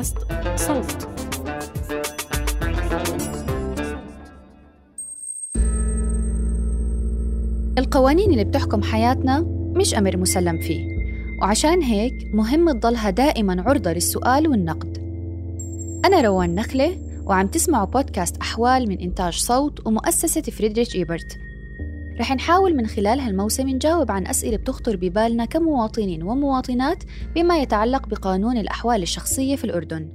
بودكاست صوت. القوانين اللي بتحكم حياتنا مش أمر مسلم فيه وعشان هيك مهم تضلها دائما عرضة للسؤال والنقد. أنا روان نخلة وعم تسمعوا بودكاست أحوال من إنتاج صوت ومؤسسة فريدريش إيبرت. رح نحاول من خلال هالموسم نجاوب عن أسئلة بتخطر ببالنا كمواطنين ومواطنات بما يتعلق بقانون الأحوال الشخصية في الأردن.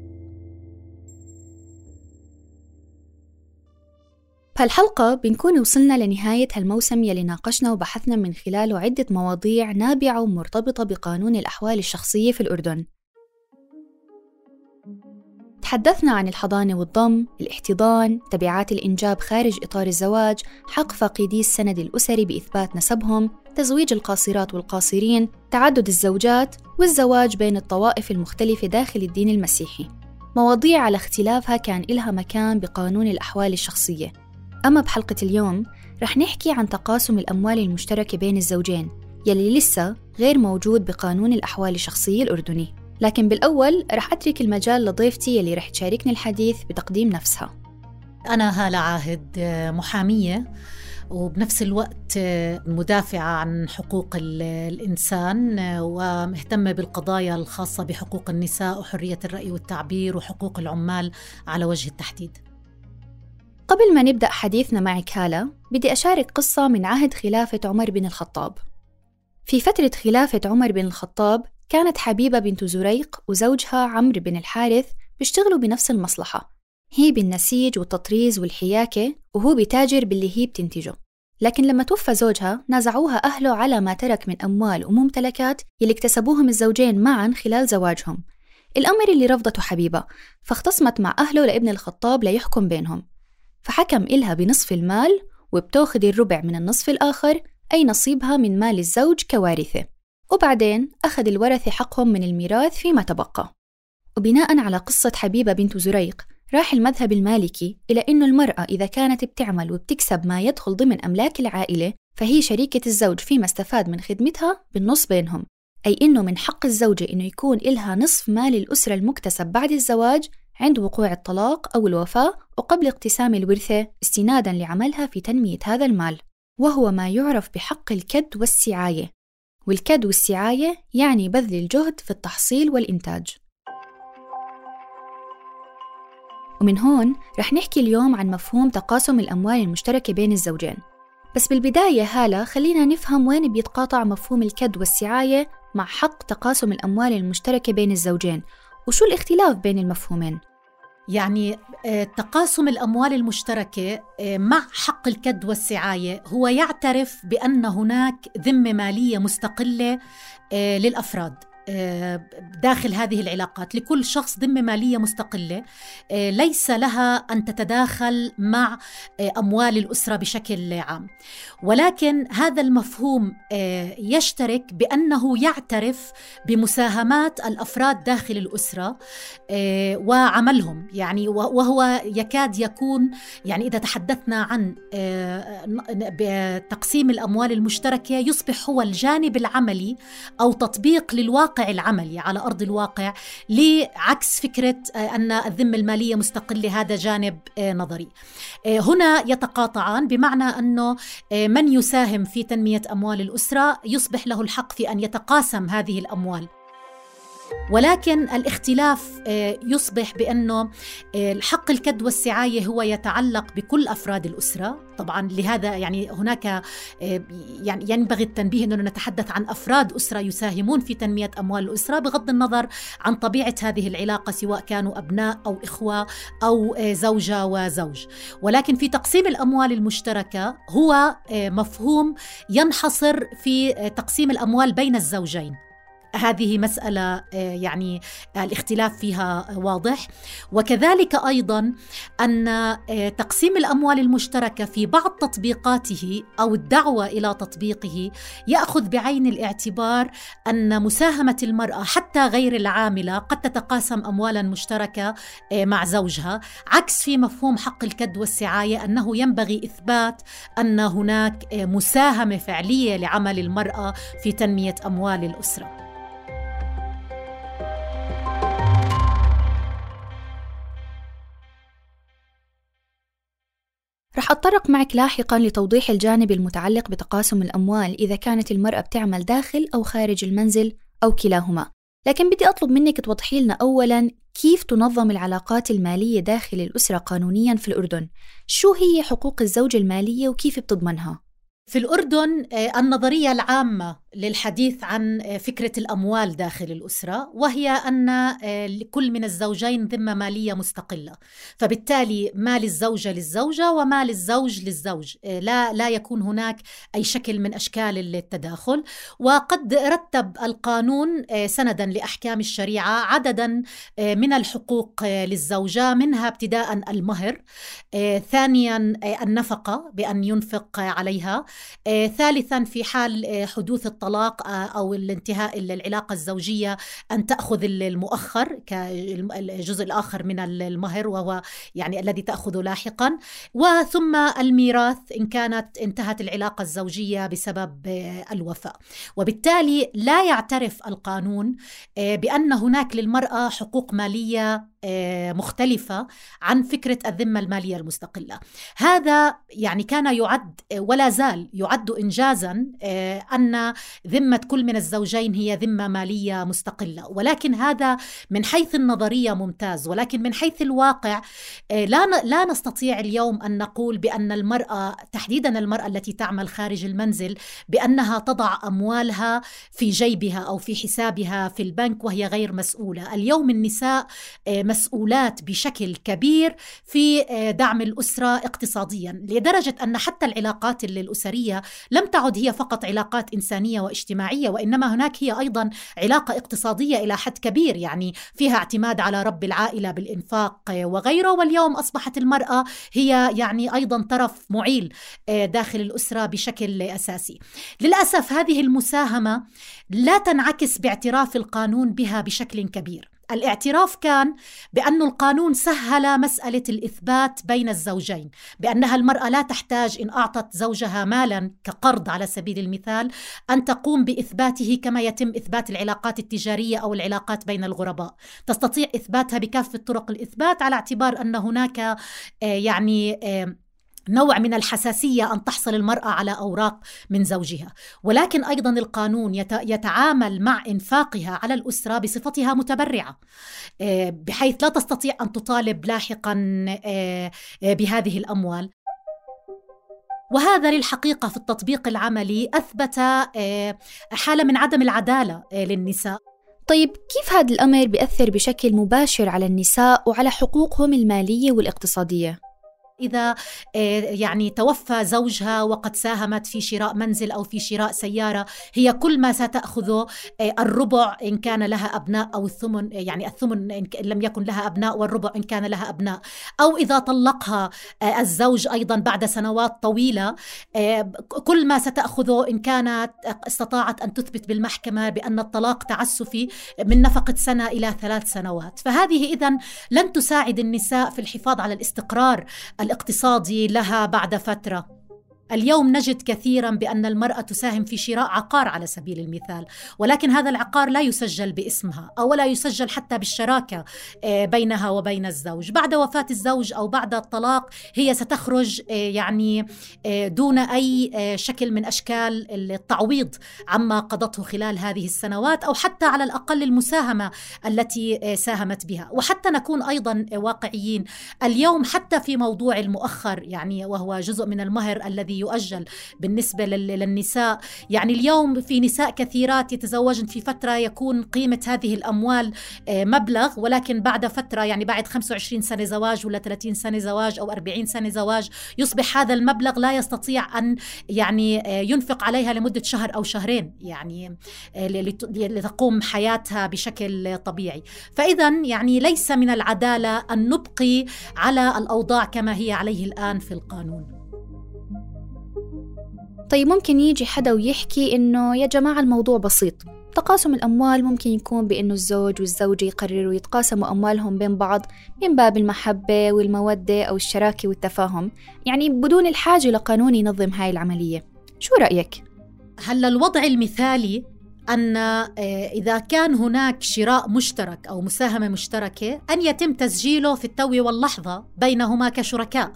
بهالحلقة بنكون وصلنا لنهاية هالموسم يلي ناقشنا وبحثنا من خلاله عدة مواضيع نابعة ومرتبطة بقانون الأحوال الشخصية في الأردن. تحدثنا عن الحضانة والضم، الاحتضان، تبعات الإنجاب خارج إطار الزواج، حق فاقدي السند الأسري بإثبات نسبهم، تزويج القاصرات والقاصرين، تعدد الزوجات، والزواج بين الطوائف المختلفة داخل الدين المسيحي. مواضيع على اختلافها كان إلها مكان بقانون الأحوال الشخصية. أما بحلقة اليوم رح نحكي عن تقاسم الأموال المشتركة بين الزوجين يلي لسه غير موجود بقانون الأحوال الشخصية الأردني. لكن بالأول رح أترك المجال لضيفتي يلي رح تشاركني الحديث بتقديم نفسها. أنا هالة عاهد محامية وبنفس الوقت مدافعة عن حقوق الإنسان ومهتمة بالقضايا الخاصة بحقوق النساء وحرية الرأي والتعبير وحقوق العمال على وجه التحديد. قبل ما نبدأ حديثنا معك هالة بدي أشارك قصة من عهد خلافة عمر بن الخطاب. في فترة خلافة عمر بن الخطاب كانت حبيبة بنت زريق وزوجها عمرو بن الحارث بيشتغلوا بنفس المصلحة. هي بالنسيج والتطريز والحياكة وهو بتاجر باللي هي بتنتجه. لكن لما توفى زوجها نازعوها أهله على ما ترك من أموال وممتلكات يلي اكتسبوهم الزوجين معا خلال زواجهم. الأمر اللي رفضته حبيبة فاختصمت مع أهله لابن الخطاب ليحكم بينهم. فحكم إلها بنصف المال وبتاخذ الربع من النصف الآخر أي نصيبها من مال الزوج كوارثة. وبعدين أخذ الورثة حقهم من الميراث فيما تبقى. وبناء على قصة حبيبة بنت زريق راح المذهب المالكي إلى أنه المرأة إذا كانت بتعمل وبتكسب ما يدخل ضمن أملاك العائلة فهي شريكة الزوج فيما استفاد من خدمتها بالنص بينهم. أي أنه من حق الزوجة أنه يكون إلها نصف مال الأسرة المكتسب بعد الزواج عند وقوع الطلاق أو الوفاة وقبل اقتسام الورثة استنادا لعملها في تنمية هذا المال. وهو ما يعرف بحق الكد والسعاية. والكد والسعاية يعني بذل الجهد في التحصيل والإنتاج ومن هون رح نحكي اليوم عن مفهوم تقاسم الأموال المشتركة بين الزوجين بس بالبداية هالة خلينا نفهم وين بيتقاطع مفهوم الكد والسعاية مع حق تقاسم الأموال المشتركة بين الزوجين وشو الاختلاف بين المفهومين؟ يعني آه، تقاسم الأموال المشتركة آه، مع حق الكد والسعاية هو يعترف بأن هناك ذمة مالية مستقلة آه، للأفراد. داخل هذه العلاقات لكل شخص ذمة مالية مستقلة آه، ليس لها أن تتداخل مع آه، أموال الأسرة بشكل عام. ولكن هذا المفهوم يشترك بأنه يعترف بمساهمات الأفراد داخل الأسرة وعملهم. يعني وهو يكاد يكون يعني إذا تحدثنا عن تقسيم الأموال المشتركة يصبح هو الجانب العملي أو تطبيق للواقع الواقع العملي على أرض الواقع لعكس فكرة آه، أن الذمة المالية مستقله هذا جانب آه، نظري. آه، هنا يتقاطعان بمعنى أنه من يساهم في تنمية أموال الأسرة يصبح له الحق في أن يتقاسم هذه الأموال ولكن الاختلاف آه، يصبح بأنه آه، الحق الكد والسعاية هو يتعلق بكل أفراد الأسرة. طبعا لهذا يعني هناك آه، يعني ينبغي التنبيه انه نتحدث عن أفراد أسرة يساهمون في تنمية أموال الأسرة بغض النظر عن طبيعة هذه العلاقة سواء كانوا أبناء أو إخوة أو زوجة وزوج. ولكن في تقسيم الأموال المشتركة هو مفهوم ينحصر في تقسيم الأموال بين الزوجين. هذه مسألة آه، يعني الاختلاف فيها واضح. وكذلك أيضا أن آه، تقسيم الأموال المشتركة في بعض تطبيقاته أو الدعوة إلى تطبيقه يأخذ بعين الاعتبار أن مساهمة المرأة حتى غير العاملة قد تتقاسم أموالا مشتركة آه، مع زوجها عكس في مفهوم حق الكد والسعاية أنه ينبغي إثبات أن هناك مساهمة فعلية لعمل المرأة في تنمية أموال الأسرة. رح أتطرق معك لاحقا لتوضيح الجانب المتعلق بتقاسم الأموال إذا كانت المرأة بتعمل داخل أو خارج المنزل أو كلاهما لكن بدي أطلب منك توضحي لنا أولا كيف تنظم العلاقات المالية داخل الأسرة قانونيا في الأردن شو هي حقوق الزوج المالية وكيف بتضمنها؟ في الأردن آه، النظرية العامة للحديث عن آه، فكرة الأموال داخل الأسرة وهي أن آه، لكل من الزوجين ذمة مالية مستقلة. فبالتالي مال الزوجة للزوجة ومال الزوج للزوج. لا, لا يكون هناك أي شكل من أشكال التداخل. وقد رتب القانون سندا لأحكام الشريعة عددا من الحقوق للزوجة منها ابتداء المهر ثانيا النفقة بأن ينفق عليها ثالثا في حال آه، حدوث الطلاق آه، أو الانتهاء العلاقة الزوجية أن تأخذ المؤخر كالجزء الآخر من المهر وهو يعني الذي تأخذه لاحقا. وثم الميراث إن كانت انتهت العلاقة الزوجية بسبب الوفاة. وبالتالي لا يعترف القانون بأن هناك للمرأة حقوق مالية مختلفة عن فكرة الذمة المالية المستقلة. هذا يعني كان يعد ولا زال يعد إنجازا آه، أن ذمة كل من الزوجين هي ذمة مالية مستقلة. ولكن هذا من حيث النظرية ممتاز ولكن من حيث الواقع آه، لا لا نستطيع اليوم أن نقول بأن المرأة تحديدا المرأة التي تعمل خارج المنزل بأنها تضع أموالها في جيبها أو في حسابها في البنك وهي غير مسؤولة. اليوم النساء آه، مسؤولات بشكل كبير في آه، دعم الأسرة اقتصاديا. لدرجة أن حتى العلاقات الأسرية لم تعد هي فقط علاقات إنسانية واجتماعية وإنما هناك هي أيضا علاقة اقتصادية إلى حد كبير يعني فيها اعتماد على رب العائلة بالإنفاق وغيره. واليوم أصبحت المرأة هي يعني أيضا طرف معيل آه، داخل الأسرة بشكل أساسي. للأسف هذه المساهمة لا تنعكس باعتراف القانون بها بشكل كبير. الاعتراف كان بأن القانون سهل مسألة الإثبات بين الزوجين بأنها المرأة لا تحتاج إن أعطت زوجها مالا كقرض على سبيل المثال أن تقوم بإثباته كما يتم إثبات العلاقات التجارية أو العلاقات بين الغرباء. تستطيع إثباتها بكافة طرق الإثبات على اعتبار أن هناك آه، يعني آه، نوع من الحساسية أن تحصل المرأة على أوراق من زوجها. ولكن أيضا القانون يتعامل مع إنفاقها على الأسرة بصفتها متبرعة. آه، بحيث لا تستطيع أن تطالب لاحقا آه، آه، بهذه الأموال. وهذا للحقيقة في التطبيق العملي أثبت حالة من عدم العدالة للنساء. طيب كيف هذا الأمر بيأثر بشكل مباشر على النساء وعلى حقوقهم المالية والاقتصادية؟ إذا آه، يعني توفى زوجها وقد ساهمت في شراء منزل أو في شراء سيارة هي كل ما ستأخذه آه، الربع إن كان لها أبناء أو الثمن يعني الثمن إن لم يكن لها أبناء والربع إن كان لها أبناء. أو إذا طلقها آه، الزوج أيضا بعد سنوات طويلة كل ما ستأخذه إن كانت استطاعت أن تثبت بالمحكمة بأن الطلاق تعسفي من نفقة سنة إلى ثلاث سنوات. فهذه إذا لن تساعد النساء في الحفاظ على الاستقرار الاقتصادي لها بعد فترة. اليوم نجد كثيرا بأن المرأة تساهم في شراء عقار على سبيل المثال ولكن هذا العقار لا يسجل باسمها أو لا يسجل حتى بالشراكة آه، بينها وبين الزوج. بعد وفاة الزوج أو بعد الطلاق هي ستخرج آه، يعني آه، دون أي شكل من أشكال التعويض عما قضته خلال هذه السنوات أو حتى على الأقل المساهمة التي ساهمت بها. وحتى نكون أيضا واقعيين اليوم حتى في موضوع المؤخر يعني وهو جزء من المهر الذي يؤجل بالنسبة للنساء. يعني اليوم في نساء كثيرات يتزوجن في فترة يكون قيمة هذه الأموال آه، مبلغ ولكن بعد فترة يعني بعد 25 سنة زواج ولا 30 سنة زواج أو 40 سنة زواج يصبح هذا المبلغ لا يستطيع أن يعني آه، ينفق عليها لمدة شهر أو شهرين يعني آه، لتقوم حياتها بشكل طبيعي. فإذا يعني ليس من العدالة أن نبقي على الأوضاع كما هي عليه الآن في القانون. طيب ممكن يجي حدا ويحكي إنه يا جماعة الموضوع بسيط. تقاسم الأموال ممكن يكون بإنه الزوج والزوجة يقرروا يتقاسموا أموالهم بين بعض من باب المحبة والمودة أو الشراكة والتفاهم. يعني بدون الحاجة لقانون ينظم هاي العملية. شو رأيك؟ هلا الوضع المثالي أن آه، إذا كان هناك شراء مشترك أو مساهمة مشتركة أن يتم تسجيله في التو واللحظة بينهما كشركاء.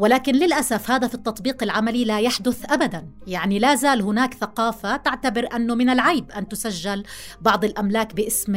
ولكن للأسف هذا في التطبيق العملي لا يحدث ابدا. يعني لا زال هناك ثقافة تعتبر أنه من العيب أن تسجل بعض الأملاك باسم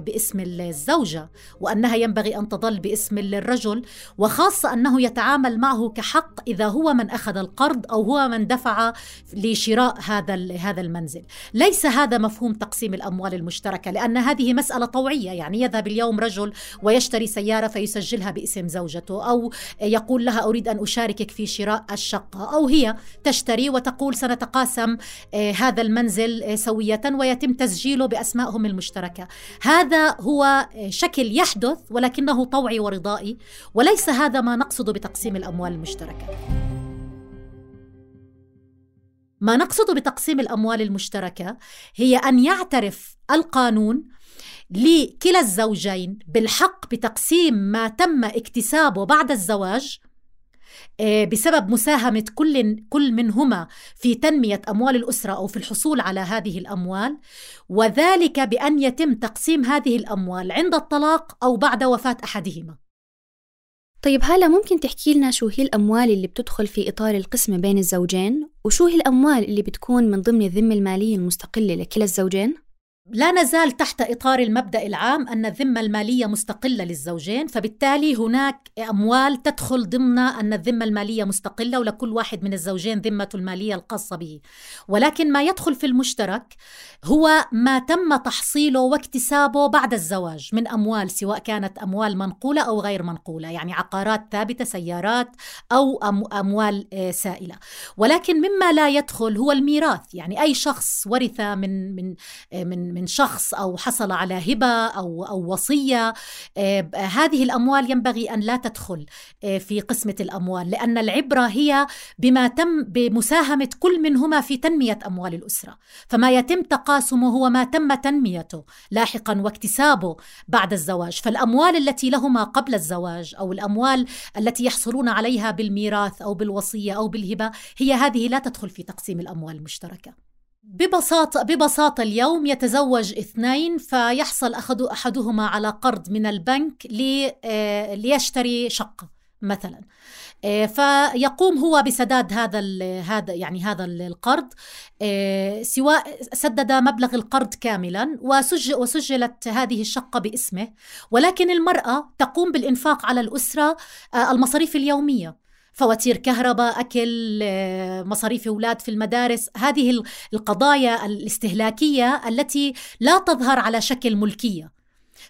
باسم الزوجة وأنها ينبغي أن تظل باسم الرجل وخاصة أنه يتعامل معه كحق إذا هو من أخذ القرض أو هو من دفع لشراء هذا هذا المنزل. ليس هذا مفهوم تقسيم الأموال المشتركة لأن هذه مسألة طوعية. يعني يذهب اليوم رجل ويشتري سيارة فيسجلها باسم زوجته أو يقول لها أريد أن أشاركك في شراء الشقة. أو هي تشتري وتقول سنتقاسم آه، هذا المنزل آه، سوية ويتم تسجيله بأسمائهم المشتركة. هذا هو آه، شكل يحدث ولكنه طوعي ورضائي وليس هذا ما نقصد بتقسيم الأموال المشتركة. ما نقصد بتقسيم الأموال المشتركة هي أن يعترف القانون لكلا الزوجين بالحق بتقسيم ما تم اكتسابه بعد الزواج بسبب مساهمة كل كل منهما في تنمية أموال الأسرة أو في الحصول على هذه الأموال وذلك بأن يتم تقسيم هذه الأموال عند الطلاق أو بعد وفاة أحدهما طيب هلا ممكن تحكي لنا شو هي الأموال اللي بتدخل في إطار القسمة بين الزوجين وشو هي الأموال اللي بتكون من ضمن الذمة المالية المستقلة لكلا الزوجين؟ لا نزال تحت إطار المبدأ العام أن الذمة المالية مستقلة للزوجين فبالتالي هناك أموال تدخل ضمن أن الذمة المالية مستقلة ولكل واحد من الزوجين ذمته المالية الخاصة به. ولكن ما يدخل في المشترك هو ما تم تحصيله واكتسابه بعد الزواج من أموال سواء كانت أموال منقولة أو غير منقولة يعني عقارات ثابتة سيارات أو أموال آه، سائلة. ولكن مما لا يدخل هو الميراث يعني أي شخص ورث من من آه، من من شخص أو حصل على هبة أو أو وصية. آه، هذه الأموال ينبغي أن لا تدخل آه، في قسمة الأموال لأن العبرة هي بما تم بمساهمة كل منهما في تنمية أموال الأسرة. فما يتم تقاسمه هو ما تم تنميته لاحقا واكتسابه بعد الزواج. فالأموال التي لهما قبل الزواج أو الأموال التي يحصلون عليها بالميراث أو بالوصية أو بالهبة هي هذه لا تدخل في تقسيم الأموال المشتركة. ببساطة ببساطة اليوم يتزوج اثنين فيحصل أخذ أحدهما على قرض من البنك آه، ليشتري شقة مثلا. آه، فيقوم هو بسداد هذا هذا يعني هذا القرض. آه، سواء سدد مبلغ القرض كاملا وسجل وسجلت هذه الشقة باسمه. ولكن المرأة تقوم بالإنفاق على الأسرة المصاريف اليومية. فواتير كهرباء أكل آه، مصاريف أولاد في المدارس. هذه القضايا الاستهلاكية التي لا تظهر على شكل ملكية.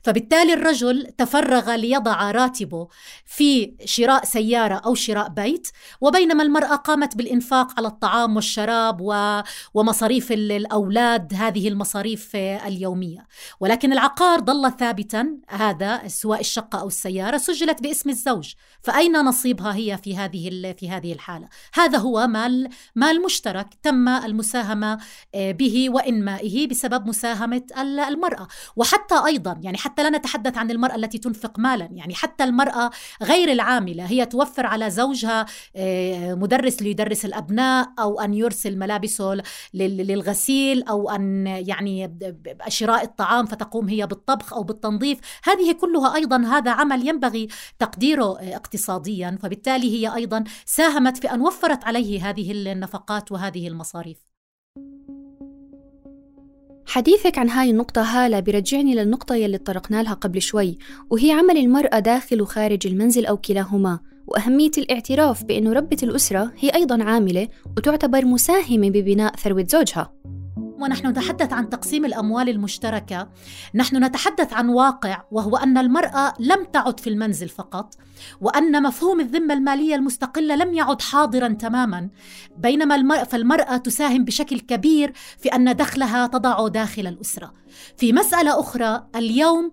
فبالتالي الرجل تفرغ ليضع راتبه في شراء سيارة أو شراء بيت وبينما المرأة قامت بالإنفاق على الطعام والشراب ومصاريف الأولاد هذه المصاريف اليومية. ولكن العقار ظل ثابتا هذا سواء الشقة أو السيارة سجلت باسم الزوج. فأين نصيبها هي في هذه في هذه الحالة؟ هذا هو مال مال مشترك تم المساهمة آه، به وإنمائه بسبب مساهمة المرأة. وحتى أيضا يعني حتى لا نتحدث عن المرأة التي تنفق مالا. يعني حتى المرأة غير العاملة هي توفر على زوجها آه، مدرس ليدرس الأبناء أو أن يرسل ملابسه للغسيل أو أن يعني شراء الطعام فتقوم هي بالطبخ أو بالتنظيف. هذه كلها أيضا هذا عمل ينبغي تقديره آه، اقتصاديا. فبالتالي هي أيضا ساهمت في أن وفرت عليه هذه النفقات وهذه المصاريف. حديثك عن هاي النقطة هالة برجعني للنقطة يلي اتطرقنا لها قبل شوي وهي عمل المرأة داخل وخارج المنزل أو كلاهما وأهمية الاعتراف بأنه ربة الأسرة هي أيضا عاملة وتعتبر مساهمة ببناء ثروة زوجها. ونحن نتحدث عن تقسيم الأموال المشتركة. نحن نتحدث عن واقع وهو أن المرأة لم تعد في المنزل فقط وأن مفهوم الذمة المالية المستقلة لم يعد حاضرا تماما. بينما المرأة فالمرأة تساهم بشكل كبير في أن دخلها تضع داخل الأسرة. في مسألة أخرى اليوم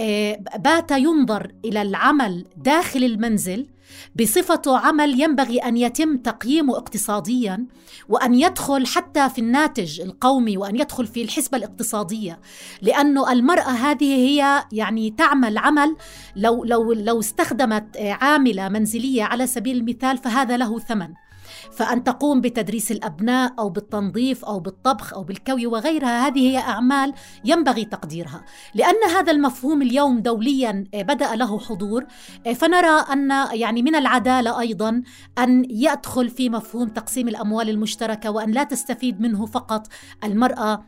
آه، بات ينظر إلى العمل داخل المنزل بصفته عمل ينبغي أن يتم تقييمه اقتصاديا وأن يدخل حتى في الناتج القومي وأن يدخل في الحسبة الاقتصادية لأنه المرأة هذه هي يعني تعمل عمل لو لو لو استخدمت عاملة منزلية على سبيل المثال فهذا له ثمن. فأن تقوم بتدريس الأبناء أو بالتنظيف أو بالطبخ أو بالكوي وغيرها هذه هي أعمال ينبغي تقديرها. لأن هذا المفهوم اليوم دوليا بدأ له حضور فنرى أن يعني من العدالة أيضا أن يدخل في مفهوم تقسيم الأموال المشتركة وأن لا تستفيد منه فقط المرأة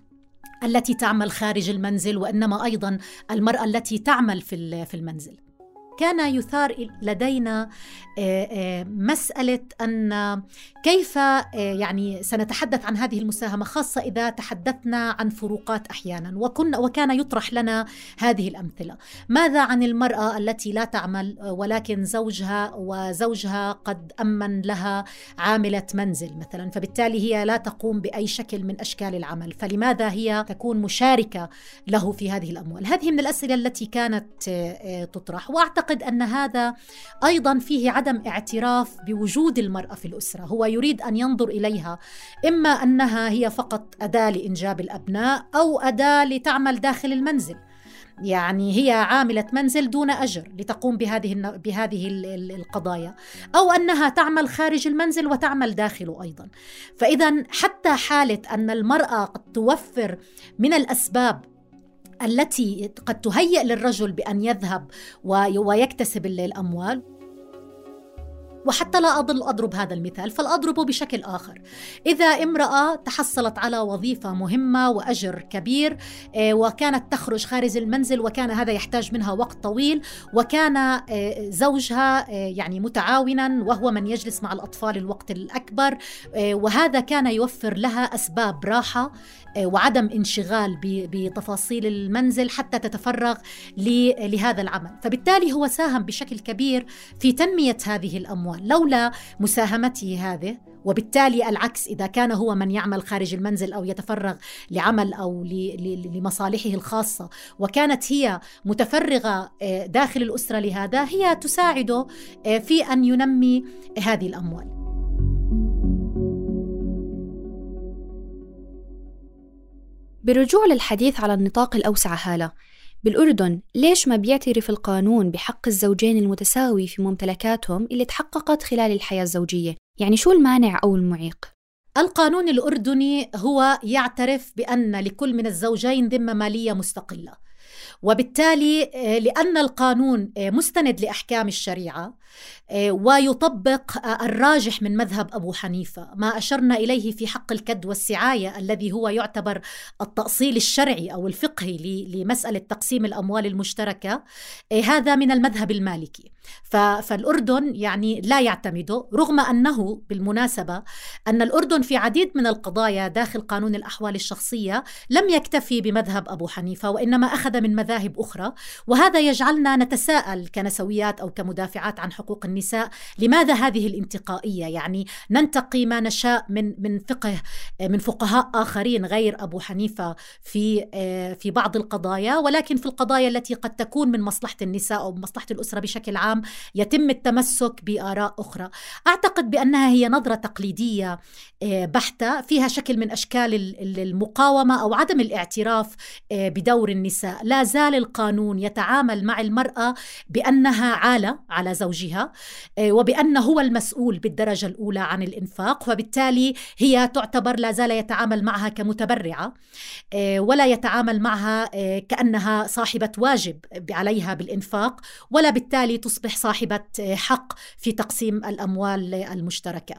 التي تعمل خارج المنزل وإنما أيضا المرأة التي تعمل في المنزل. كان يثار لدينا آه، آه، مسألة أن كيف آه، يعني سنتحدث عن هذه المساهمة خاصة إذا تحدثنا عن فروقات أحيانا وكنا وكان يطرح لنا هذه الأمثلة. ماذا عن المرأة التي لا تعمل ولكن زوجها وزوجها قد أمن لها عاملة منزل مثلا فبالتالي هي لا تقوم بأي شكل من أشكال العمل فلماذا هي تكون مشاركة له في هذه الأموال؟ هذه من الأسئلة التي كانت تطرح. واعتقد أن هذا أيضا فيه عدم اعتراف بوجود المرأة في الأسرة. هو يريد أن ينظر إليها إما أنها هي فقط أداة لإنجاب الأبناء أو أداة لتعمل داخل المنزل. يعني هي عاملة منزل دون أجر لتقوم بهذه بهذه القضايا. أو أنها تعمل خارج المنزل وتعمل داخله أيضا. فاذا حتى حالة أن المرأة قد توفر من الأسباب التي قد تهيئ للرجل بأن يذهب ويكتسب الأموال. وحتى لا أضل أضرب هذا المثال فلأضربه بشكل آخر. إذا امرأة تحصلت على وظيفة مهمة وأجر كبير آه، وكانت تخرج خارج المنزل وكان هذا يحتاج منها وقت طويل وكان آه، زوجها آه، يعني متعاونا وهو من يجلس مع الأطفال الوقت الأكبر وهذا كان يوفر لها أسباب راحة وعدم انشغال بتفاصيل المنزل حتى تتفرغ لهذا العمل. فبالتالي هو ساهم بشكل كبير في تنمية هذه الأموال لولا مساهمته هذه. وبالتالي العكس إذا كان هو من يعمل خارج المنزل أو يتفرغ لعمل أو لمصالحه الخاصة وكانت هي متفرغة آه، داخل الأسرة لهذا هي تساعده آه، في أن ينمي هذه الأموال. بالرجوع للحديث على النطاق الأوسع هالة بالأردن ليش ما بيعترف القانون بحق الزوجين المتساوي في ممتلكاتهم اللي تحققت خلال الحياة الزوجية؟ يعني شو المانع أو المعيق؟ القانون الأردني هو يعترف بأن لكل من الزوجين ذمة مالية مستقلة وبالتالي آه، لأن القانون آه، مستند لأحكام الشريعة ويطبق الراجح من مذهب أبو حنيفة. ما أشرنا إليه في حق الكد والسعاية الذي هو يعتبر التأصيل الشرعي أو الفقهي لمسألة تقسيم الأموال المشتركة. هذا من المذهب المالكي. فالأردن يعني لا يعتمده رغم أنه بالمناسبة أن الأردن في عديد من القضايا داخل قانون الأحوال الشخصية لم يكتفي بمذهب أبو حنيفة وإنما أخذ من مذاهب أخرى. وهذا يجعلنا نتساءل كنسويات أو كمدافعات عن حقوق النساء لماذا هذه الانتقائية؟ يعني ننتقي ما نشاء من من فقه من فقهاء آخرين غير أبو حنيفة في في بعض القضايا ولكن في القضايا التي قد تكون من مصلحة النساء أو مصلحة الأسرة بشكل عام يتم التمسك بآراء أخرى. أعتقد بأنها هي نظرة تقليدية بحتة فيها شكل من أشكال المقاومة أو عدم الاعتراف بدور النساء. لا زال القانون يتعامل مع المرأة بأنها عالة على زوجها. آه، وبأنه هو المسؤول بالدرجة الأولى عن الإنفاق وبالتالي هي تعتبر لا زال يتعامل معها كمتبرعة آه، ولا يتعامل معها آه، كأنها صاحبة واجب عليها بالإنفاق ولا بالتالي تصبح صاحبة حق في تقسيم الأموال المشتركة.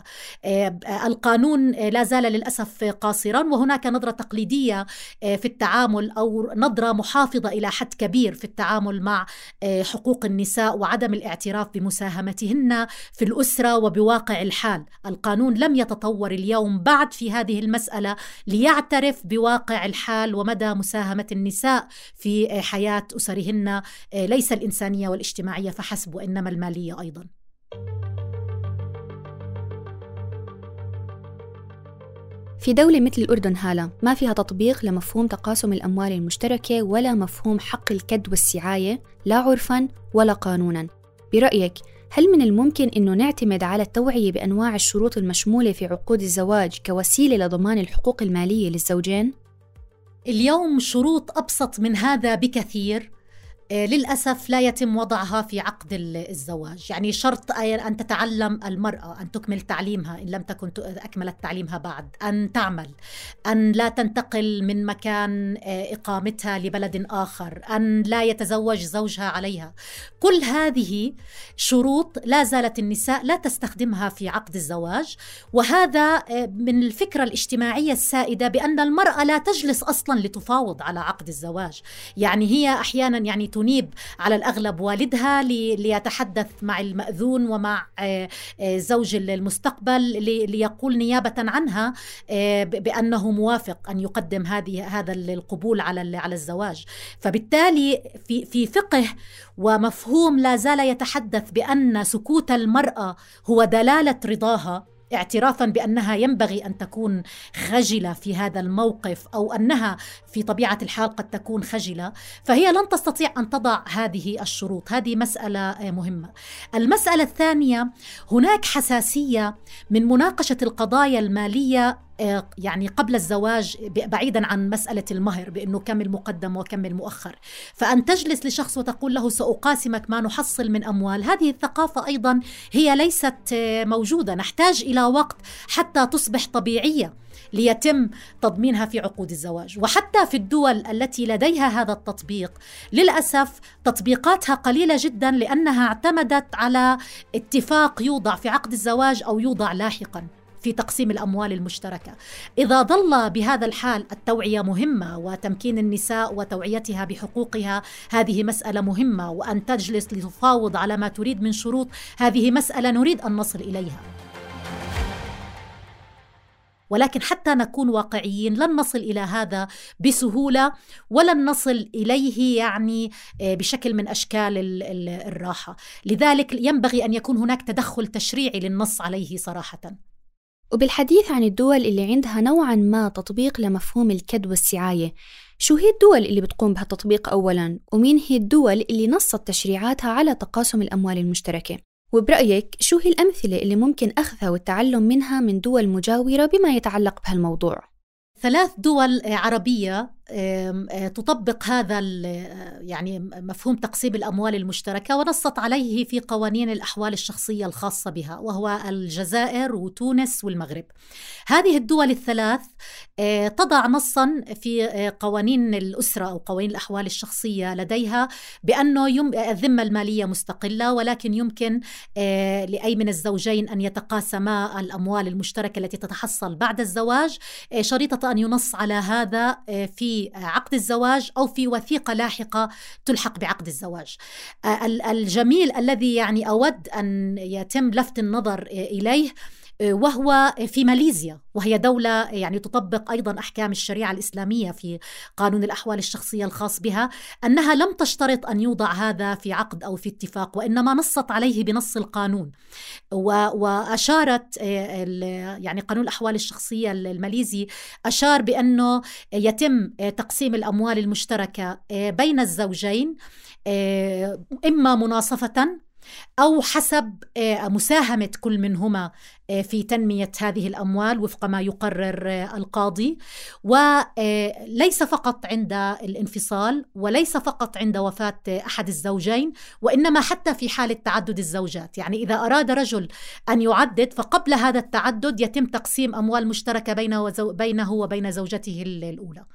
القانون لا زال للأسف قاصرا وهناك نظرة تقليدية في التعامل أو نظرة محافظة إلى حد كبير في التعامل مع حقوق النساء وعدم الاعتراف بمساهمتهن في الأسرة وبواقع الحال، القانون لم يتطور اليوم بعد في هذه المسألة ليعترف بواقع الحال ومدى مساهمة النساء في حياة أسرهن. ليس الإنسانية والاجتماعية فحسب وإنما المالية أيضا. في دولة مثل الأردن هالة ما فيها تطبيق لمفهوم تقاسم الأموال المشتركة ولا مفهوم حق الكد والسعاية لا عرفا ولا قانونا. برأيك هل من الممكن أنه نعتمد على التوعية بأنواع الشروط المشمولة في عقود الزواج كوسيلة لضمان الحقوق المالية للزوجين؟ اليوم شروط أبسط من هذا بكثير للأسف لا يتم وضعها في عقد الزواج. يعني شرط أن تتعلم المرأة أن تكمل تعليمها إن لم تكن أكملت تعليمها بعد أن تعمل أن لا تنتقل من مكان آه، إقامتها لبلد آخر أن لا يتزوج زوجها عليها. كل هذه شروط لا زالت النساء لا تستخدمها في عقد الزواج. وهذا آه، من الفكرة الاجتماعية السائدة بأن المرأة لا تجلس أصلا لتفاوض على عقد الزواج. يعني هي أحيانا يعني تنيب على الأغلب والدها ليتحدث مع المأذون ومع آه، آه، زوج المستقبل ليقول نيابة عنها آه، بأنه موافق أن يقدم هذه هذا القبول على على الزواج. فبالتالي في في فقه ومفهوم لا زال يتحدث بأن سكوت المرأة هو دلالة رضاها. اعترافا بأنها ينبغي أن تكون خجلة في هذا الموقف أو أنها في طبيعة الحال قد تكون خجلة فهي لن تستطيع أن تضع هذه الشروط. هذه مسألة مهمة. المسألة الثانية هناك حساسية من مناقشة القضايا المالية يعني قبل الزواج بعيدا عن مسألة المهر بأنه كم المقدم وكم المؤخر. فأن تجلس لشخص وتقول له سأقاسمك ما نحصل من أموال. هذه الثقافة أيضا هي ليست آه، موجودة. نحتاج إلى وقت حتى تصبح طبيعية ليتم تضمينها في عقود الزواج. وحتى في الدول التي لديها هذا التطبيق للأسف تطبيقاتها قليلة جدا لأنها اعتمدت على اتفاق يوضع في عقد الزواج أو يوضع لاحقا. في تقسيم الأموال المشتركة. إذا ظل بهذا الحال التوعية مهمة وتمكين النساء وتوعيتها بحقوقها هذه مسألة مهمة وأن تجلس لتفاوض على ما تريد من شروط هذه مسألة نريد أن نصل إليها. ولكن حتى نكون واقعيين لن نصل إلى هذا بسهولة ولن نصل إليه يعني آه، بشكل من أشكال الراحة، لذلك ينبغي أن يكون هناك تدخل تشريعي للنص عليه صراحة. وبالحديث عن الدول اللي عندها نوعا ما تطبيق لمفهوم الكد والسعاية شو هي الدول اللي بتقوم بهالتطبيق أولا؟ ومين هي الدول اللي نصت تشريعاتها على تقاسم الأموال المشتركة؟ وبرأيك شو هي الأمثلة اللي ممكن أخذها والتعلم منها من دول مجاورة بما يتعلق بهالموضوع؟ ثلاث دول عربية تطبق هذا آه، يعني مفهوم تقسيم الأموال المشتركة ونصت عليه في قوانين الأحوال الشخصية الخاصة بها وهو الجزائر وتونس والمغرب. هذه الدول الثلاث آه، تضع نصا في قوانين الأسرة أو قوانين الأحوال الشخصية لديها بانه الذمة المالية مستقلة ولكن يمكن لأي من الزوجين أن يتقاسما الأموال المشتركة التي تتحصل بعد الزواج شريطة أن ينص على هذا في عقد الزواج أو في وثيقة لاحقة تلحق بعقد الزواج. آه، الجميل الذي يعني أود أن يتم لفت النظر إليه وهو في ماليزيا وهي دولة يعني تطبق أيضا أحكام الشريعة الإسلامية في قانون الأحوال الشخصية الخاص بها أنها لم تشترط أن يوضع هذا في عقد أو في اتفاق وإنما نصت عليه بنص القانون. وأشارت يعني قانون الأحوال الشخصية الماليزي أشار بأنه يتم تقسيم الأموال المشتركة بين الزوجين إما مناصفة أو حسب آه، مساهمة كل منهما آه، في تنمية هذه الأموال وفق ما يقرر آه، القاضي. وليس فقط عند الانفصال وليس فقط عند وفاة أحد الزوجين وإنما حتى في حالة تعدد الزوجات. يعني إذا أراد رجل أن يعدد فقبل هذا التعدد يتم تقسيم أموال مشتركة بينه, بينه وبين زوجته الأولى.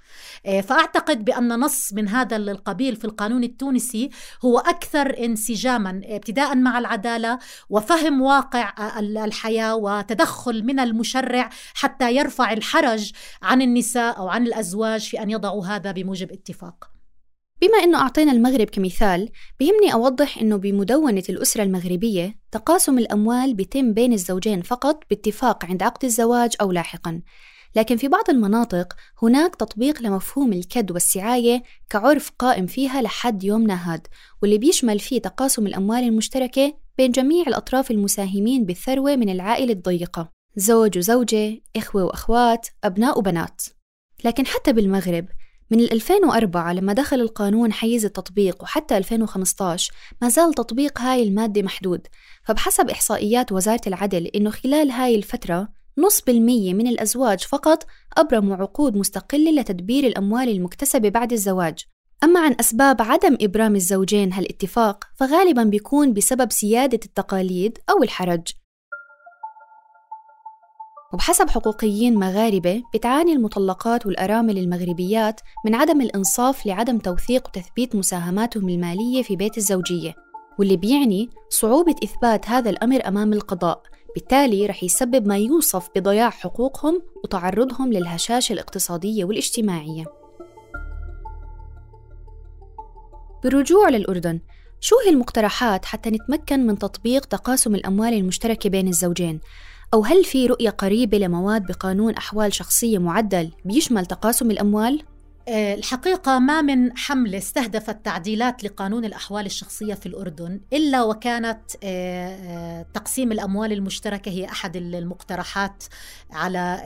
فأعتقد بأن نص من هذا القبيل في القانون التونسي هو أكثر انسجاما ابتداء مع العدالة وفهم واقع الحياة وتدخل من المشرع حتى يرفع الحرج عن النساء أو عن الأزواج في أن يضعوا هذا بموجب اتفاق. بما إنه أعطينا المغرب كمثال، بهمني أوضح إنه بمدونة الأسرة المغربية تقاسم الأموال بيتم بين الزوجين فقط باتفاق عند عقد الزواج أو لاحقا. لكن في بعض المناطق هناك تطبيق لمفهوم الكد والسعاية كعرف قائم فيها لحد يومنا هاد واللي بيشمل فيه تقاسم الأموال المشتركة بين جميع الأطراف المساهمين بالثروة من العائلة الضيقة. زوج وزوجة، إخوة وأخوات، أبناء وبنات. لكن حتى بالمغرب من 2004 لما دخل القانون حيز التطبيق وحتى 2015 ما زال تطبيق هاي المادة محدود. فبحسب إحصائيات وزارة العدل إنه خلال هاي الفترة نص بالمية من الأزواج فقط أبرموا عقود مستقلة لتدبير الأموال المكتسبة بعد الزواج. أما عن أسباب عدم إبرام الزوجين هالاتفاق فغالبا بيكون بسبب سيادة التقاليد أو الحرج. وبحسب حقوقيين مغاربة بتعاني المطلقات والأرامل المغربيات من عدم الإنصاف لعدم توثيق وتثبيت مساهماتهم المالية في بيت الزوجية واللي بيعني صعوبة إثبات هذا الأمر أمام القضاء. بالتالي رح يسبب ما يوصف بضياع حقوقهم وتعرضهم للهشاشة الاقتصادية والاجتماعية بالرجوع للأردن شو هي المقترحات حتى نتمكن من تطبيق تقاسم الأموال المشتركة بين الزوجين؟ أو هل في رؤية قريبة لمواد بقانون أحوال شخصية معدل بيشمل تقاسم الأموال؟ آه، الحقيقة ما من حملة استهدفت تعديلات لقانون الأحوال الشخصية في الأردن إلا وكانت آه، آه، تقسيم الأموال المشتركة هي أحد المقترحات على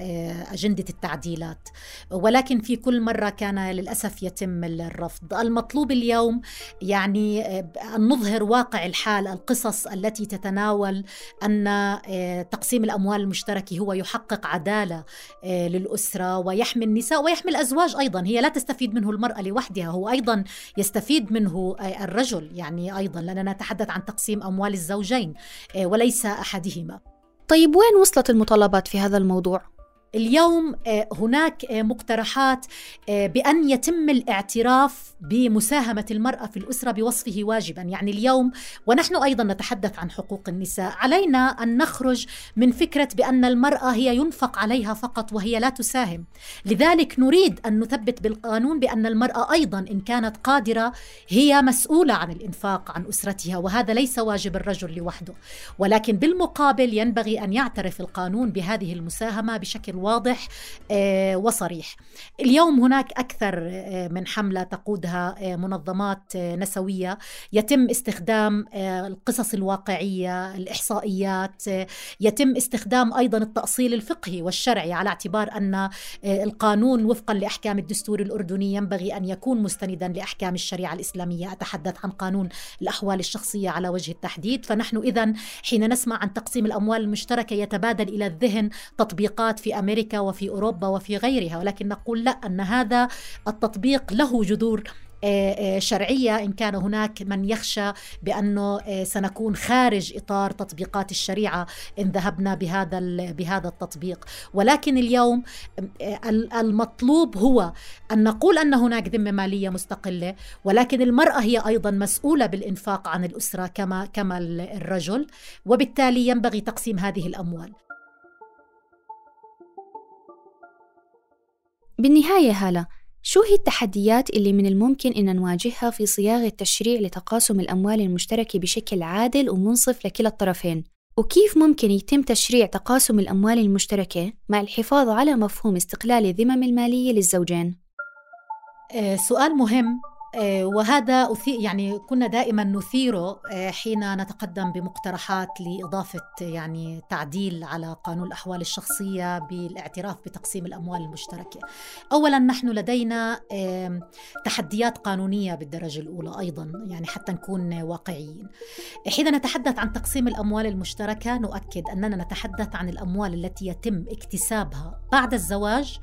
أجندة التعديلات. ولكن في كل مرة كان للأسف يتم الرفض. المطلوب اليوم يعني أن نظهر واقع الحال القصص التي تتناول أن تقسيم الأموال المشتركة هو يحقق عدالة للأسرة ويحمي النساء ويحمي الأزواج أيضا. هي لا تستفيد منه المرأة لوحدها هو أيضا يستفيد منه الرجل يعني أيضا لأننا نتحدث عن تقسيم أموال الزوجين آه، وليس أحدهما طيب وين وصلت المطالبات في هذا الموضوع؟ اليوم آه، هناك آه، مقترحات آه، بأن يتم الاعتراف بمساهمة المرأة في الأسرة بوصفه واجبا، يعني اليوم ونحن أيضا نتحدث عن حقوق النساء، علينا أن نخرج من فكرة بأن المرأة هي ينفق عليها فقط وهي لا تساهم، لذلك نريد أن نثبت بالقانون بأن المرأة أيضا إن كانت قادرة هي مسؤولة عن الإنفاق عن أسرتها وهذا ليس واجب الرجل لوحده، ولكن بالمقابل ينبغي أن يعترف القانون بهذه المساهمة بشكل واضح آه، وصريح. اليوم هناك أكثر آه، من حملة تقودها آه، منظمات نسوية. يتم استخدام القصص الواقعية الإحصائيات يتم استخدام أيضا التأصيل الفقهي والشرعي على اعتبار أن القانون وفقا لأحكام الدستور الأردني ينبغي أن يكون مستندا لأحكام الشريعة الإسلامية. أتحدث عن قانون الأحوال الشخصية على وجه التحديد. فنحن إذا حين نسمع عن تقسيم الأموال المشتركة يتبادل إلى الذهن تطبيقات في أمريكا وفي أوروبا وفي غيرها ولكن نقول لا أن هذا التطبيق له جذور آه، آه، شرعية إن كان هناك من يخشى بأنه آه، سنكون خارج إطار تطبيقات الشريعة إن ذهبنا بهذا بهذا التطبيق. ولكن اليوم المطلوب هو أن نقول أن هناك ذمة مالية مستقلة ولكن المرأة هي أيضا مسؤولة بالإنفاق عن الأسرة كما كما الرجل وبالتالي ينبغي تقسيم هذه الأموال. بالنهاية هالة شو هي التحديات اللي من الممكن أن نواجهها في صياغة تشريع لتقاسم الأموال المشتركة بشكل عادل ومنصف لكلا الطرفين؟ وكيف ممكن يتم تشريع تقاسم الأموال المشتركة مع الحفاظ على مفهوم استقلال الذمم المالية للزوجين؟ آه، سؤال مهم وهذا يعني كنا دائما نثيره آه، حين نتقدم بمقترحات لإضافة يعني تعديل على قانون الأحوال الشخصية بالاعتراف بتقسيم الأموال المشتركة. أولا نحن لدينا تحديات قانونية بالدرجة الأولى أيضا يعني حتى نكون واقعيين. حين نتحدث عن تقسيم الأموال المشتركة نؤكد أننا نتحدث عن الأموال التي يتم اكتسابها بعد الزواج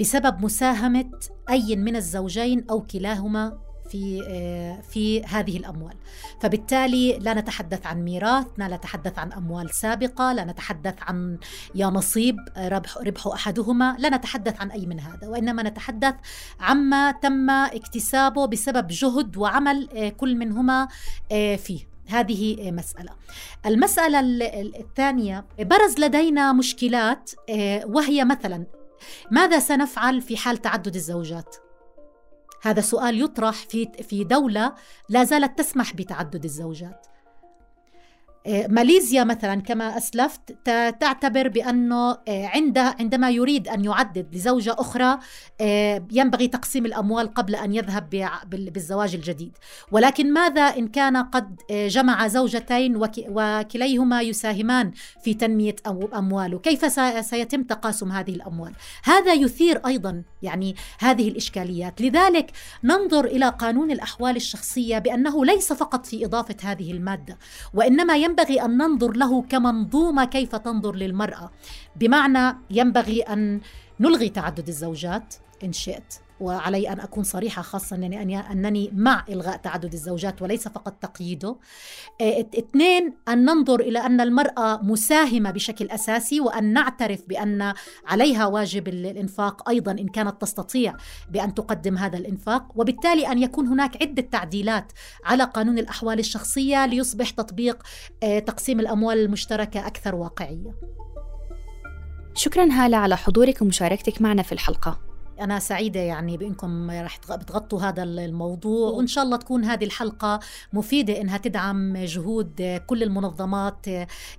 بسبب مساهمة أي من الزوجين أو كلاهما في آه، في هذه الأموال. فبالتالي لا نتحدث عن ميراث لا نتحدث عن أموال سابقة لا نتحدث عن يا نصيب آه، ربح ربح أحدهما لا نتحدث عن أي من هذا. وإنما نتحدث عما تم اكتسابه بسبب جهد وعمل آه، كل منهما فيه. هذه مسألة. المسألة الثانية برز لدينا مشكلات وهي مثلا ماذا سنفعل في حال تعدد الزوجات؟ هذا سؤال يطرح في دولة لا زالت تسمح بتعدد الزوجات. ماليزيا مثلا كما أسلفت تعتبر بأنه آه، عند عندما يريد أن يعدد لزوجة أخرى آه، ينبغي تقسيم الأموال قبل أن يذهب بالزواج الجديد. ولكن ماذا إن كان قد جمع زوجتين وكليهما يساهمان في تنمية أمواله؟ كيف سيتم تقاسم هذه الأموال؟ هذا يثير أيضا يعني هذه الإشكاليات. لذلك ننظر إلى قانون الأحوال الشخصية بأنه ليس فقط في إضافة هذه المادة وإنما ينبغي ينبغي أن ننظر له كمنظومة كيف تنظر للمرأة. بمعنى ينبغي أن نلغي تعدد الزوجات إن شئت. وعلي أن أكون صريحة خاصة أنني, أنني مع إلغاء تعدد الزوجات وليس فقط تقييده. آه، اثنين أن ننظر إلى أن المرأة مساهمة بشكل أساسي وأن نعترف بأن عليها واجب الإنفاق أيضا إن كانت تستطيع بأن تقدم هذا الإنفاق. وبالتالي أن يكون هناك عدة تعديلات على قانون الأحوال الشخصية ليصبح تطبيق آه، تقسيم الأموال المشتركة أكثر واقعية. شكرا هالة على حضورك ومشاركتك معنا في الحلقة. أنا سعيدة يعني بأنكم رح بتغطوا هذا الموضوع وإن شاء الله تكون هذه الحلقة مفيدة إنها تدعم جهود كل المنظمات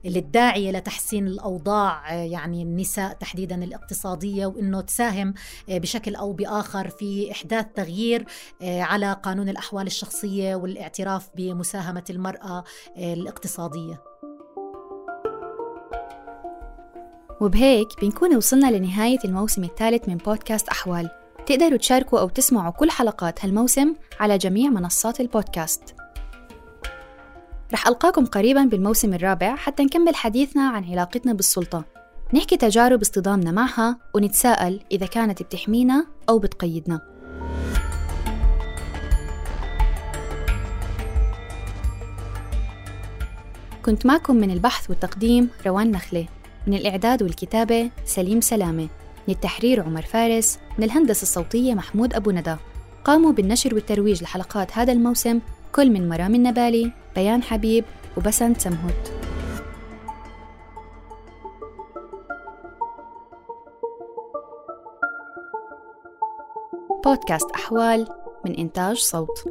اللي الداعية لتحسين الأوضاع يعني النساء تحديدا الاقتصادية وإنه تساهم بشكل أو بآخر في إحداث تغيير على قانون الأحوال الشخصية والاعتراف بمساهمة المرأة الاقتصادية. وبهيك بنكون وصلنا لنهاية الموسم الثالث من بودكاست أحوال. تقدروا تشاركوا أو تسمعوا كل حلقات هالموسم على جميع منصات البودكاست. رح ألقاكم قريبا بالموسم الرابع حتى نكمل حديثنا عن علاقتنا بالسلطة. نحكي تجارب اصطدامنا معها ونتساءل إذا كانت بتحمينا أو بتقيدنا. كنت معكم من البحث والتقديم روان نخلة. من الإعداد والكتابة سليم سلامة من التحرير عمر فارس من الهندسة الصوتية محمود أبو ندى. قاموا بالنشر والترويج لحلقات هذا الموسم كل من مرام النبالي بيان حبيب وبسنت سمهوت. بودكاست أحوال من إنتاج صوت.